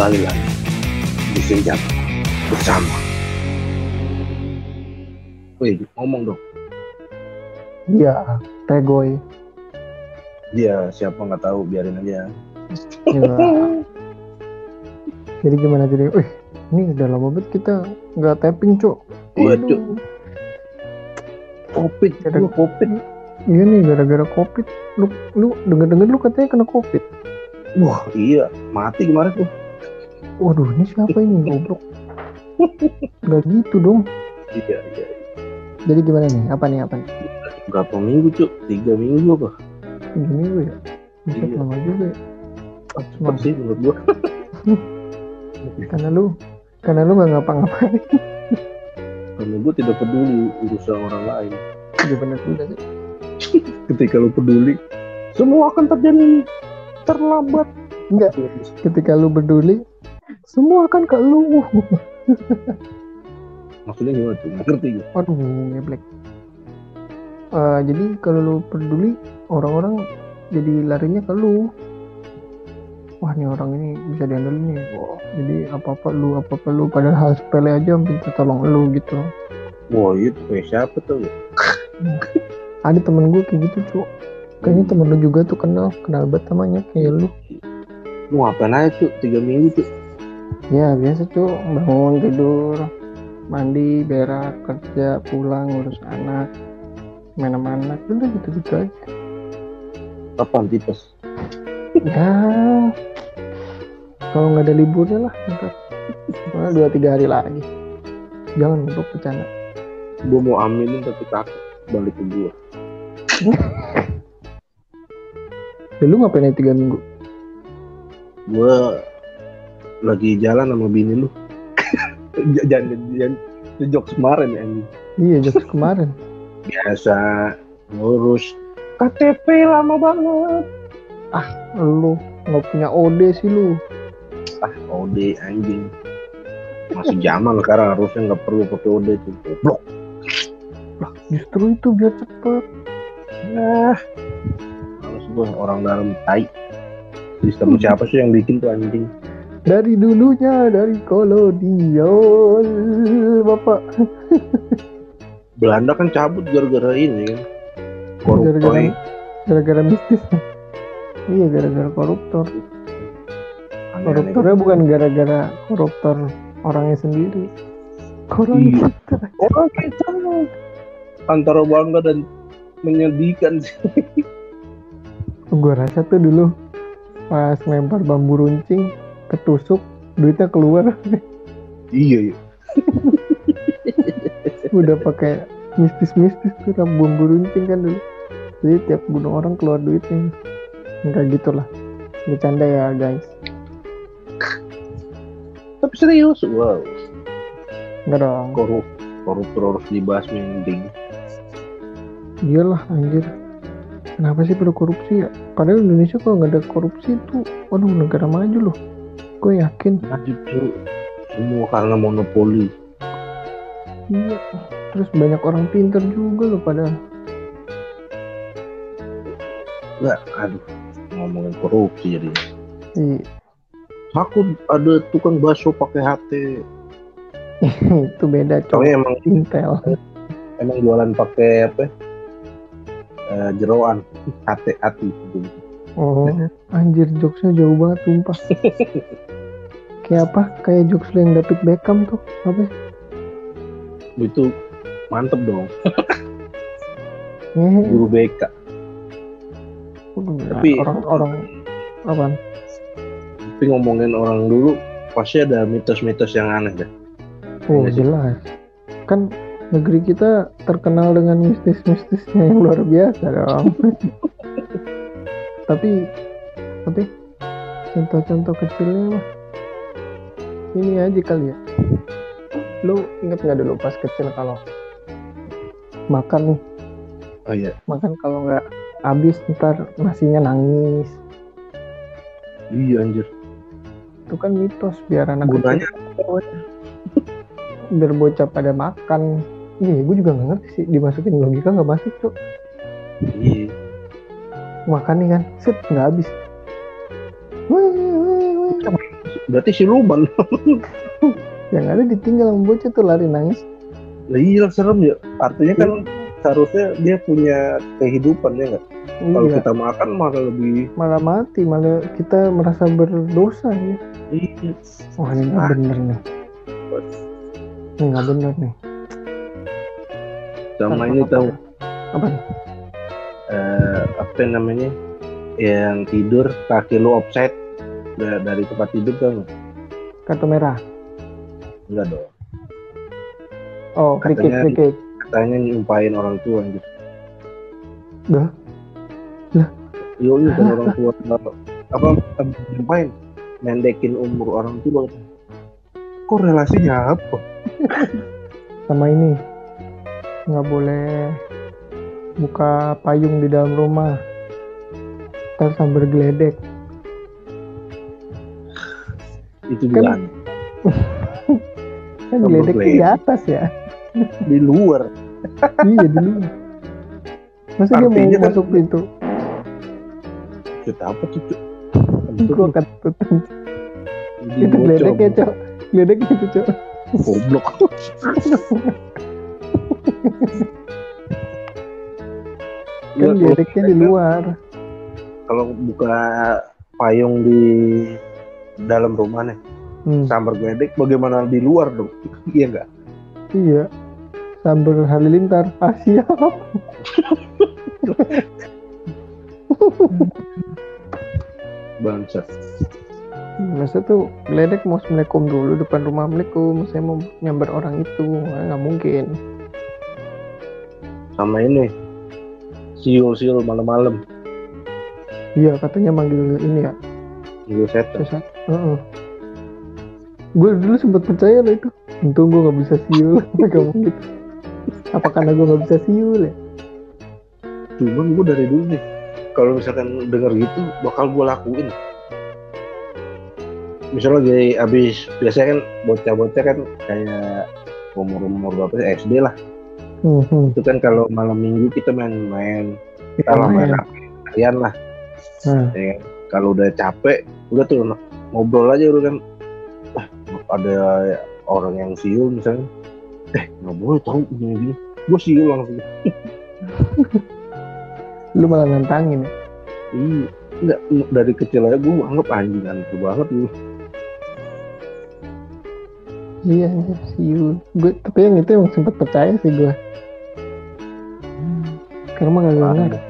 kembali lagi di senjata bersama. Wih, ngomong dong. Iya, Tegoy. Dia siapa nggak tahu, biarin aja. Iya. jadi gimana jadi? Wih, ini udah lama banget kita nggak tapping, Cuk. Iya. Cuk. Covid, Ada- gua covid. Iya nih gara-gara covid. Lu lu denger-denger lu katanya kena covid. Wah, iya, mati kemarin tuh. Waduh, ini siapa ini goblok? Gak gitu dong. Iya, iya. Jadi gimana nih? Apa nih? Apa nih? Berapa minggu, Cuk? Tiga minggu apa? Tiga minggu ya? Bisa Iya. lama juga ya. Cepet sih menurut gua. Karena lu karena lu gak ngapa-ngapain. Karena gua tidak peduli urusan orang lain. Iya bener juga sih. Ketika lu peduli, semua akan terjadi terlambat. Enggak. Ketika lu peduli, semua akan ke lu. Maksudnya gimana tuh? Nggak ngerti gua. Aduh, ngeblek. Eh, jadi kalau lu peduli, orang-orang jadi larinya ke lu. Wah, nih orang ini bisa diandelin nih. Wah, jadi apa-apa lu, apa-apa lu. Padahal hal sepele aja minta tolong lu gitu. Wah, itu kayak siapa tuh? ya? Ada temen gue kayak gitu, Cuk. Kayaknya temen lu juga tuh kenal, kenal banget namanya kayak lu. Lu ngapain aja tuh? Tiga minggu tuh. Ya, biasa, Cuk. Bangun, tidur, mandi, berak, kerja, pulang, ngurus anak, main sama anak. Udah gitu-gitu aja. Kapan tipes? Ya, kalau nggak ada liburnya lah, ntar. Dua tiga hari lagi. Jangan untuk bercanda. Gua mau aminin tapi takut balik ke gua. Ya, lu ngapain tiga minggu? Gua lagi jalan sama bini lu. Jangan jangan itu jokes kemarin ya. Iya, jokes kemarin. Biasa ngurus KTP lama banget. Lu nggak punya OD sih lu. Ah, OD anjing. Masih zaman sekarang harusnya nggak perlu pakai OD tuh. Goblok. Justru itu biar cepet. Nah, males gua orang dalam tai. Sistem siapa sih yang bikin tuh anjing? Dari dulunya, dari kolonial, bapak. Belanda kan cabut gara-gara ini kan. Gara-gara Koruptoy. gara-gara mistis. Iya, gara-gara koruptor. Koruptornya bukan gara-gara koruptor orangnya sendiri. Orang Iya. kita. Orang kita antara bangga dan menyedihkan sih. Gue rasa tuh dulu pas lempar bambu runcing ketusuk duitnya keluar. Iya, iya. udah pakai mistis-mistis tuh ram- bambu runcing kan dulu. Jadi tiap bunuh orang keluar duitnya enggak gitulah. Bercanda ya guys. Tapi serius, wow. enggak dong. Korup, koruptor harus dibahas mending. iyalah anjir. Kenapa sih pada korupsi ya? Padahal Indonesia kalau nggak ada korupsi tuh. Waduh negara maju loh gue yakin Maju tuh semua karena monopoli. iya terus banyak orang pinter juga loh pada Enggak, aduh, ngomongin korupsi jadi. Iya. Aku ada tukang bakso pakai HT. itu beda cowok Soalnya emang Intel emang jualan pakai apa? Eh, jeroan HT hati. Oh, anjir jokesnya jauh banget sumpah. Kayak apa? Kayak jokes lu yang David Beckham tuh. Apa? Itu mantep dong, Ngehe. guru BK. Ya, Tapi- orang-orang apaan? Tapi ngomongin orang dulu pasti ada mitos-mitos yang aneh deh. Oh, Iya sih. jelas. Kan negeri kita terkenal dengan mistis-mistisnya yang luar biasa dong. tapi tapi contoh-contoh kecilnya mah ini aja kali ya. Lu inget nggak dulu pas kecil kalau makan nih? Oh iya, makan kalau nggak habis ntar nasinya nangis. Iya anjir. itu kan mitos biar anak Gunanya? biar bocah pada makan. Iya gue juga nggak ngerti sih dimasukin logika nggak masuk tuh Iya. Makan nih kan. Set nggak habis. Berarti siluman yang ada ditinggal bocah tuh lari nangis. Lah iya serem ya. Artinya kan seharusnya dia punya kehidupan ya nggak? Kalau iya. kita makan malah lebih malah mati malah kita merasa berdosa ya. Iya. Wah ini nggak Ah. bener nih. Ini nggak bener nih. Sama ini tahu. apa nih? Eh, apa namanya? Yang tidur kaki lu offset da- dari tempat tidur kan kartu merah. Enggak dong. Oh free kick Katanya- free kick. katanya nyumpahin orang tua gitu. Dah? yo iya kan orang tua apa apa nyumpahin mendekin umur orang tua. Kok relasinya apa? Sama ini. Nggak boleh buka payung di dalam rumah. Ntar sambil geledek. Itu Kan- juga kan Sambil geledeknya di geledek. atas ya? Di luar. Iya di luar. Masa dia mau kan- masuk pintu? Kita apa tuh Cuk? gua ketut itu bocor. geledeknya cok. Geledeknya itu cok. Goblok kan kalau geledeknya di mereka- luar. Kalau buka payung di dalam rumah nih hmm, sambar geledek bagaimana di luar dong? Iya enggak iya. Sambil halilintar. Ah siap. Bangsat. Masa tuh geledek mau assalamualaikum dulu depan rumah assalamualaikum saya mau nyamber orang itu. Nggak mungkin. Sama ini siul siul malam-malam iya katanya manggil ini ya Siul setan Sesat. Gue dulu sempat percaya loh itu. Untung gue nggak bisa siul. Ngomong gitu. Apa karena gue nggak bisa siul ya? cuman gue dari dulu nih kalau misalkan denger gitu bakal gue lakuin misalnya lagi abis biasanya kan bocah-bocah kan kayak umur-umur berapa sih SD lah Hmm, hmm. itu kan kalau malam minggu kita main-main kita lah main harian lah Nah. ya kan? kalau udah capek udah tuh ngobrol aja udah kan ah, ada orang yang siul misalnya eh nggak boleh tahu gini gini gue siul langsung Lu malah nantangin ya? iya enggak dari kecil aja gue anggap anjing aneh banget Iya, iya, siul. Gue tapi yang itu emang sempat percaya sih gue. Karena mah gak ngerti.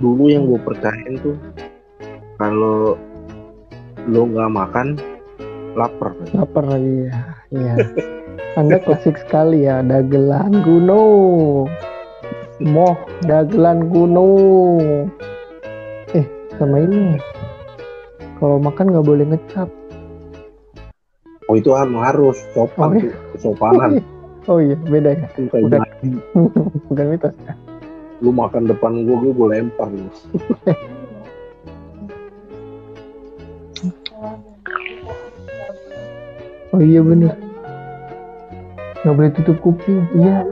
dulu yang gue percayain tuh kalau lo nggak makan lapar Lapar lagi ya. Iya. Anda klasik sekali ya, dagelan gunung. Moh, dagelan gunung. Eh, sama ini. Kalau makan nggak boleh ngecap. oh itu harus sopan Oh, iya. tuh kesopanan Oh iya, beda ya. Jadi, Bukan mitos. Lu makan depan gue gue gue lempar lu Oh iya bener. Nggak boleh tutup kuping. Iya.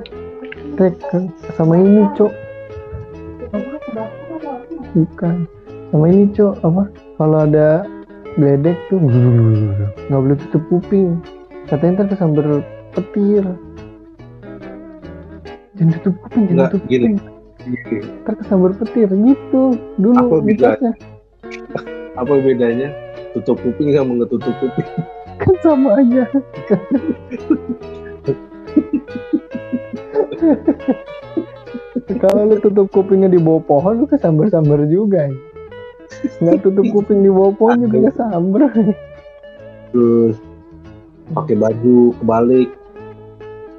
Rek, kan. sama ini, Cok. Bukan. Sama ini, Cok. Apa? Kalau ada geledek tuh nggak boleh tutup kuping. Katanya ntar kesambar petir. Jangan tutup kuping, jangan tutup kuping. Ntar kesambar petir gitu. Dulu Apa bedanya? apa bedanya? Tutup kuping sama nggak tutup kuping. Kan sama aja. Kalau lu tutup kupingnya di bawah pohon lu kesambar-sambar juga ya. nggak tutup kuping di bawah pohon juga kesambar. Terus pakai baju kebalik.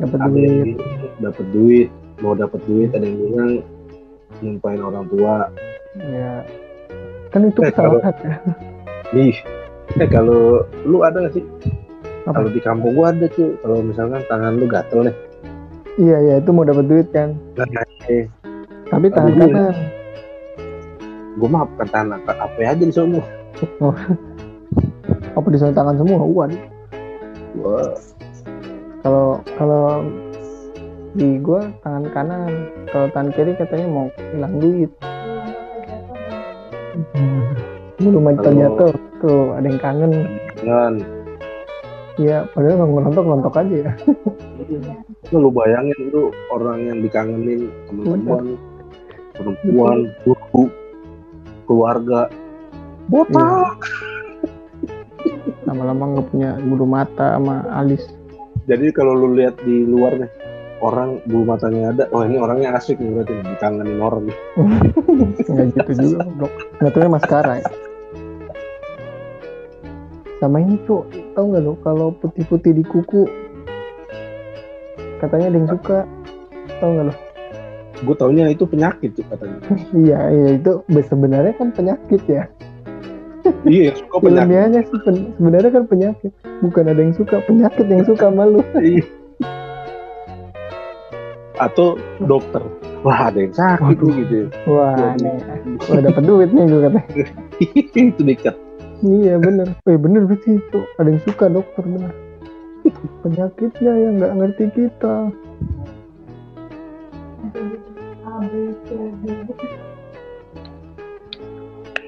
Dapat duit. dapat duit mau dapat duit ada yang bilang nyumpahin orang tua. Ya. Kan itu Eh, kalau- kesalahan ya. Ih. Eh kalau lu ada gak sih? Apa? kalau di kampung gua ada tuh kalau misalkan tangan lu gatel nih. Iya iya itu mau dapat duit kan. Nah, eh, tapi tangan kanan. Gua mah bukan tangan apa aja di sana. Apa di sana tangan semua? Uan Wah, kalau kalau di gua tangan kanan kalau tangan kiri katanya mau hilang duit. Belum aja jatuh tuh ada yang kangen. Kan, Iya, padahal nggak ngerontok ngerontok aja ya. Lu bayangin lu orang yang dikangenin teman-teman, perempuan, guru, keluarga, botak. Lama-lama nggak punya bulu mata sama alis. Jadi kalau lu lihat di luar nih, orang bulu matanya ada, oh ini orangnya asik nih berarti nih, dikangenin orang nih. Nggak gitu juga, blok. Nggak tahu maskara ya. Sama ini cuk, tau nggak lo kalau putih-putih di kuku katanya ada yang suka, tau nggak lo? Gue taunya itu penyakit tuh katanya. Iya, iya itu sebenarnya kan penyakit ya. iya, yang suka penyakit. Ilmiahnya sebenarnya kan penyakit, bukan ada yang suka penyakit yang suka malu. Iya. Atau dokter. Wah ada yang sakit Waduh. gitu. Wah, nih, wah dapat duit nih gue katanya. itu dikat. Iya bener, eh bener berarti itu ada yang suka dokter bener. Penyakitnya yang nggak ngerti kita.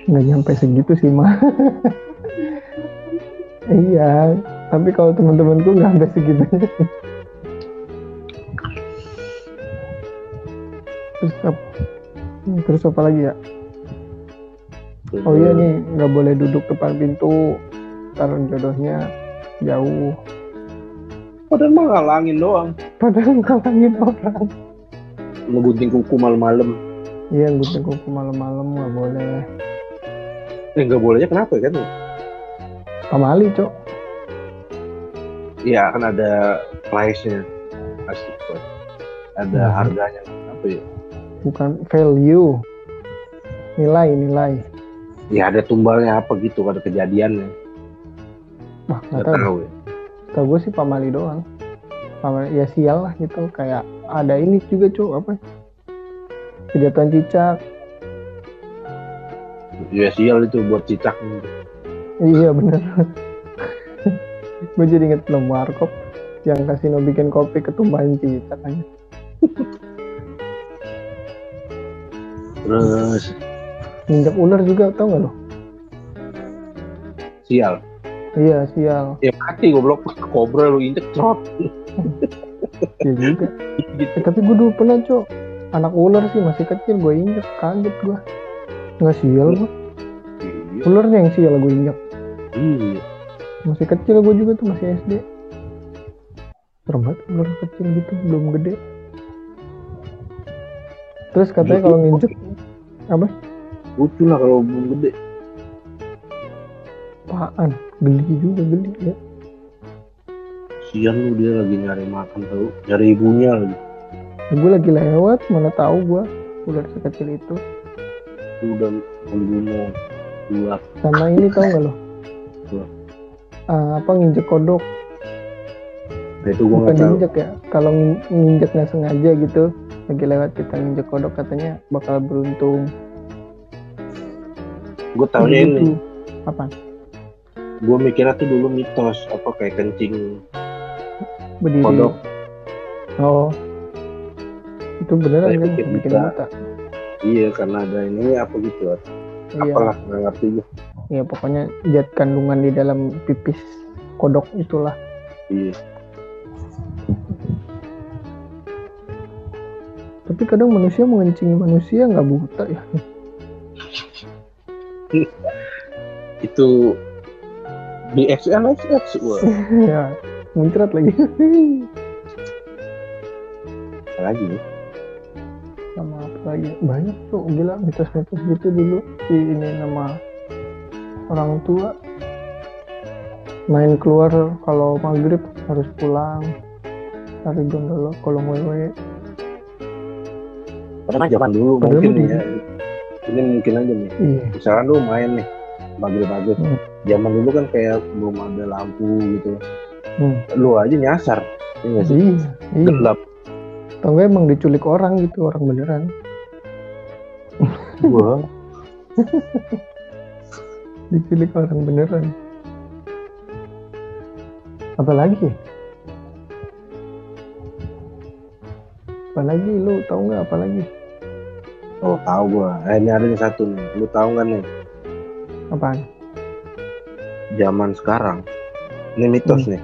Nggak nyampe segitu sih mah. iya, tapi kalau teman-temanku nggak sampai segitunya. Terus apa? Terus apa lagi ya? Oh iya nih, nggak boleh duduk depan pintu. Taruh jodohnya jauh. Padahal mah ngalangin doang. Padahal ngalangin orang. Ngegunting kuku malam-malam. Iya, gunting kuku malam-malam nggak boleh. Eh nggak bolehnya kenapa ya kan? Pamali, cok. Iya kan ada price-nya. Pasti Bos. Ada Hmm. harganya. Apa ya? Bukan value. Nilai, nilai. Ya ada tumbalnya apa gitu, ada kejadiannya. Wah, nggak tahu. tahu ya. Tahu gue sih pamali doang. Pamali, ya sial lah gitu. Kayak ada ini juga, cok. Apa? Kejatuhan cicak. Ya sial itu buat cicak. Iya, bener. gue jadi inget film Warkop yang kasino bikin kopi ketumbahan cicak aja. Terus Ninjak ular juga, tau gak lo? sial. Iya, sial. Ya mati goblok. Kobra lu injek trot. Iya juga. Gitu. Eh, tapi gue dulu pernah cok anak ular sih masih kecil gue injek kaget gue nggak sial gue Iya. ularnya yang sial gue injek Iya. masih kecil gue juga tuh masih SD banget ular kecil gitu belum gede terus katanya kalau nginjek apa Lucu lah kalau belum gede. apaan geli juga geli ya Sian lu dia lagi nyari makan tau. Nyari ibunya lagi. gue lagi lewat mana tahu gue ular sekecil itu udah membunuh ular. sama ini tau gak lo Apa? Ah, apa nginjek kodok Nah itu gua bukan diinjek ya kalau ng- nginjek nggak sengaja gitu lagi lewat kita nginjek kodok katanya bakal beruntung Gue ini. Gitu. apa Gue mikirnya tuh dulu mitos apa kayak kencing berdiri kodok. oh itu beneran kan bikin bisa. buta Iya karena ada ini apa gitu. iya Apalah nggak ngerti gue. iya pokoknya zat kandungan di dalam pipis kodok itulah Iya. Tapi kadang manusia mengencingi manusia nggak buta ya. Itu di wah ya muncrat lagi. Lagi sama apa lagi? Banyak tuh gila mitos-mitos gitu dulu. Di ini nama orang tua. Main keluar kalau maghrib harus pulang. Cari gondolo kolong wewe Padahal zaman dulu Padahal mungkin mah ya. Ini mungkin aja nih. iya Misalkan lu main nih maghrib-maghrib. Hmm. Zaman dulu kan kayak belum ada lampu gitu. Hmm. Lu aja nyasar. Iya nggak sih? iya iya Gelap. tau nggak emang diculik orang gitu orang beneran Wah. diculik orang beneran apalagi ya? apalagi lu tau nggak apalagi Oh tahu gua. Eh, ini ada nih satu nih. Lu tahu nggak nih? apaan zaman sekarang ini mitos nih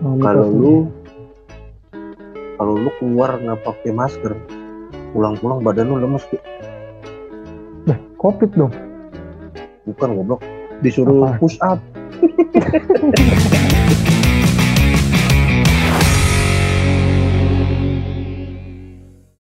Oh, kalau lu kalau lu keluar nggak pakai masker pulang-pulang badan lu lemes tuh nih. covid dong bukan goblok disuruh Apa? push up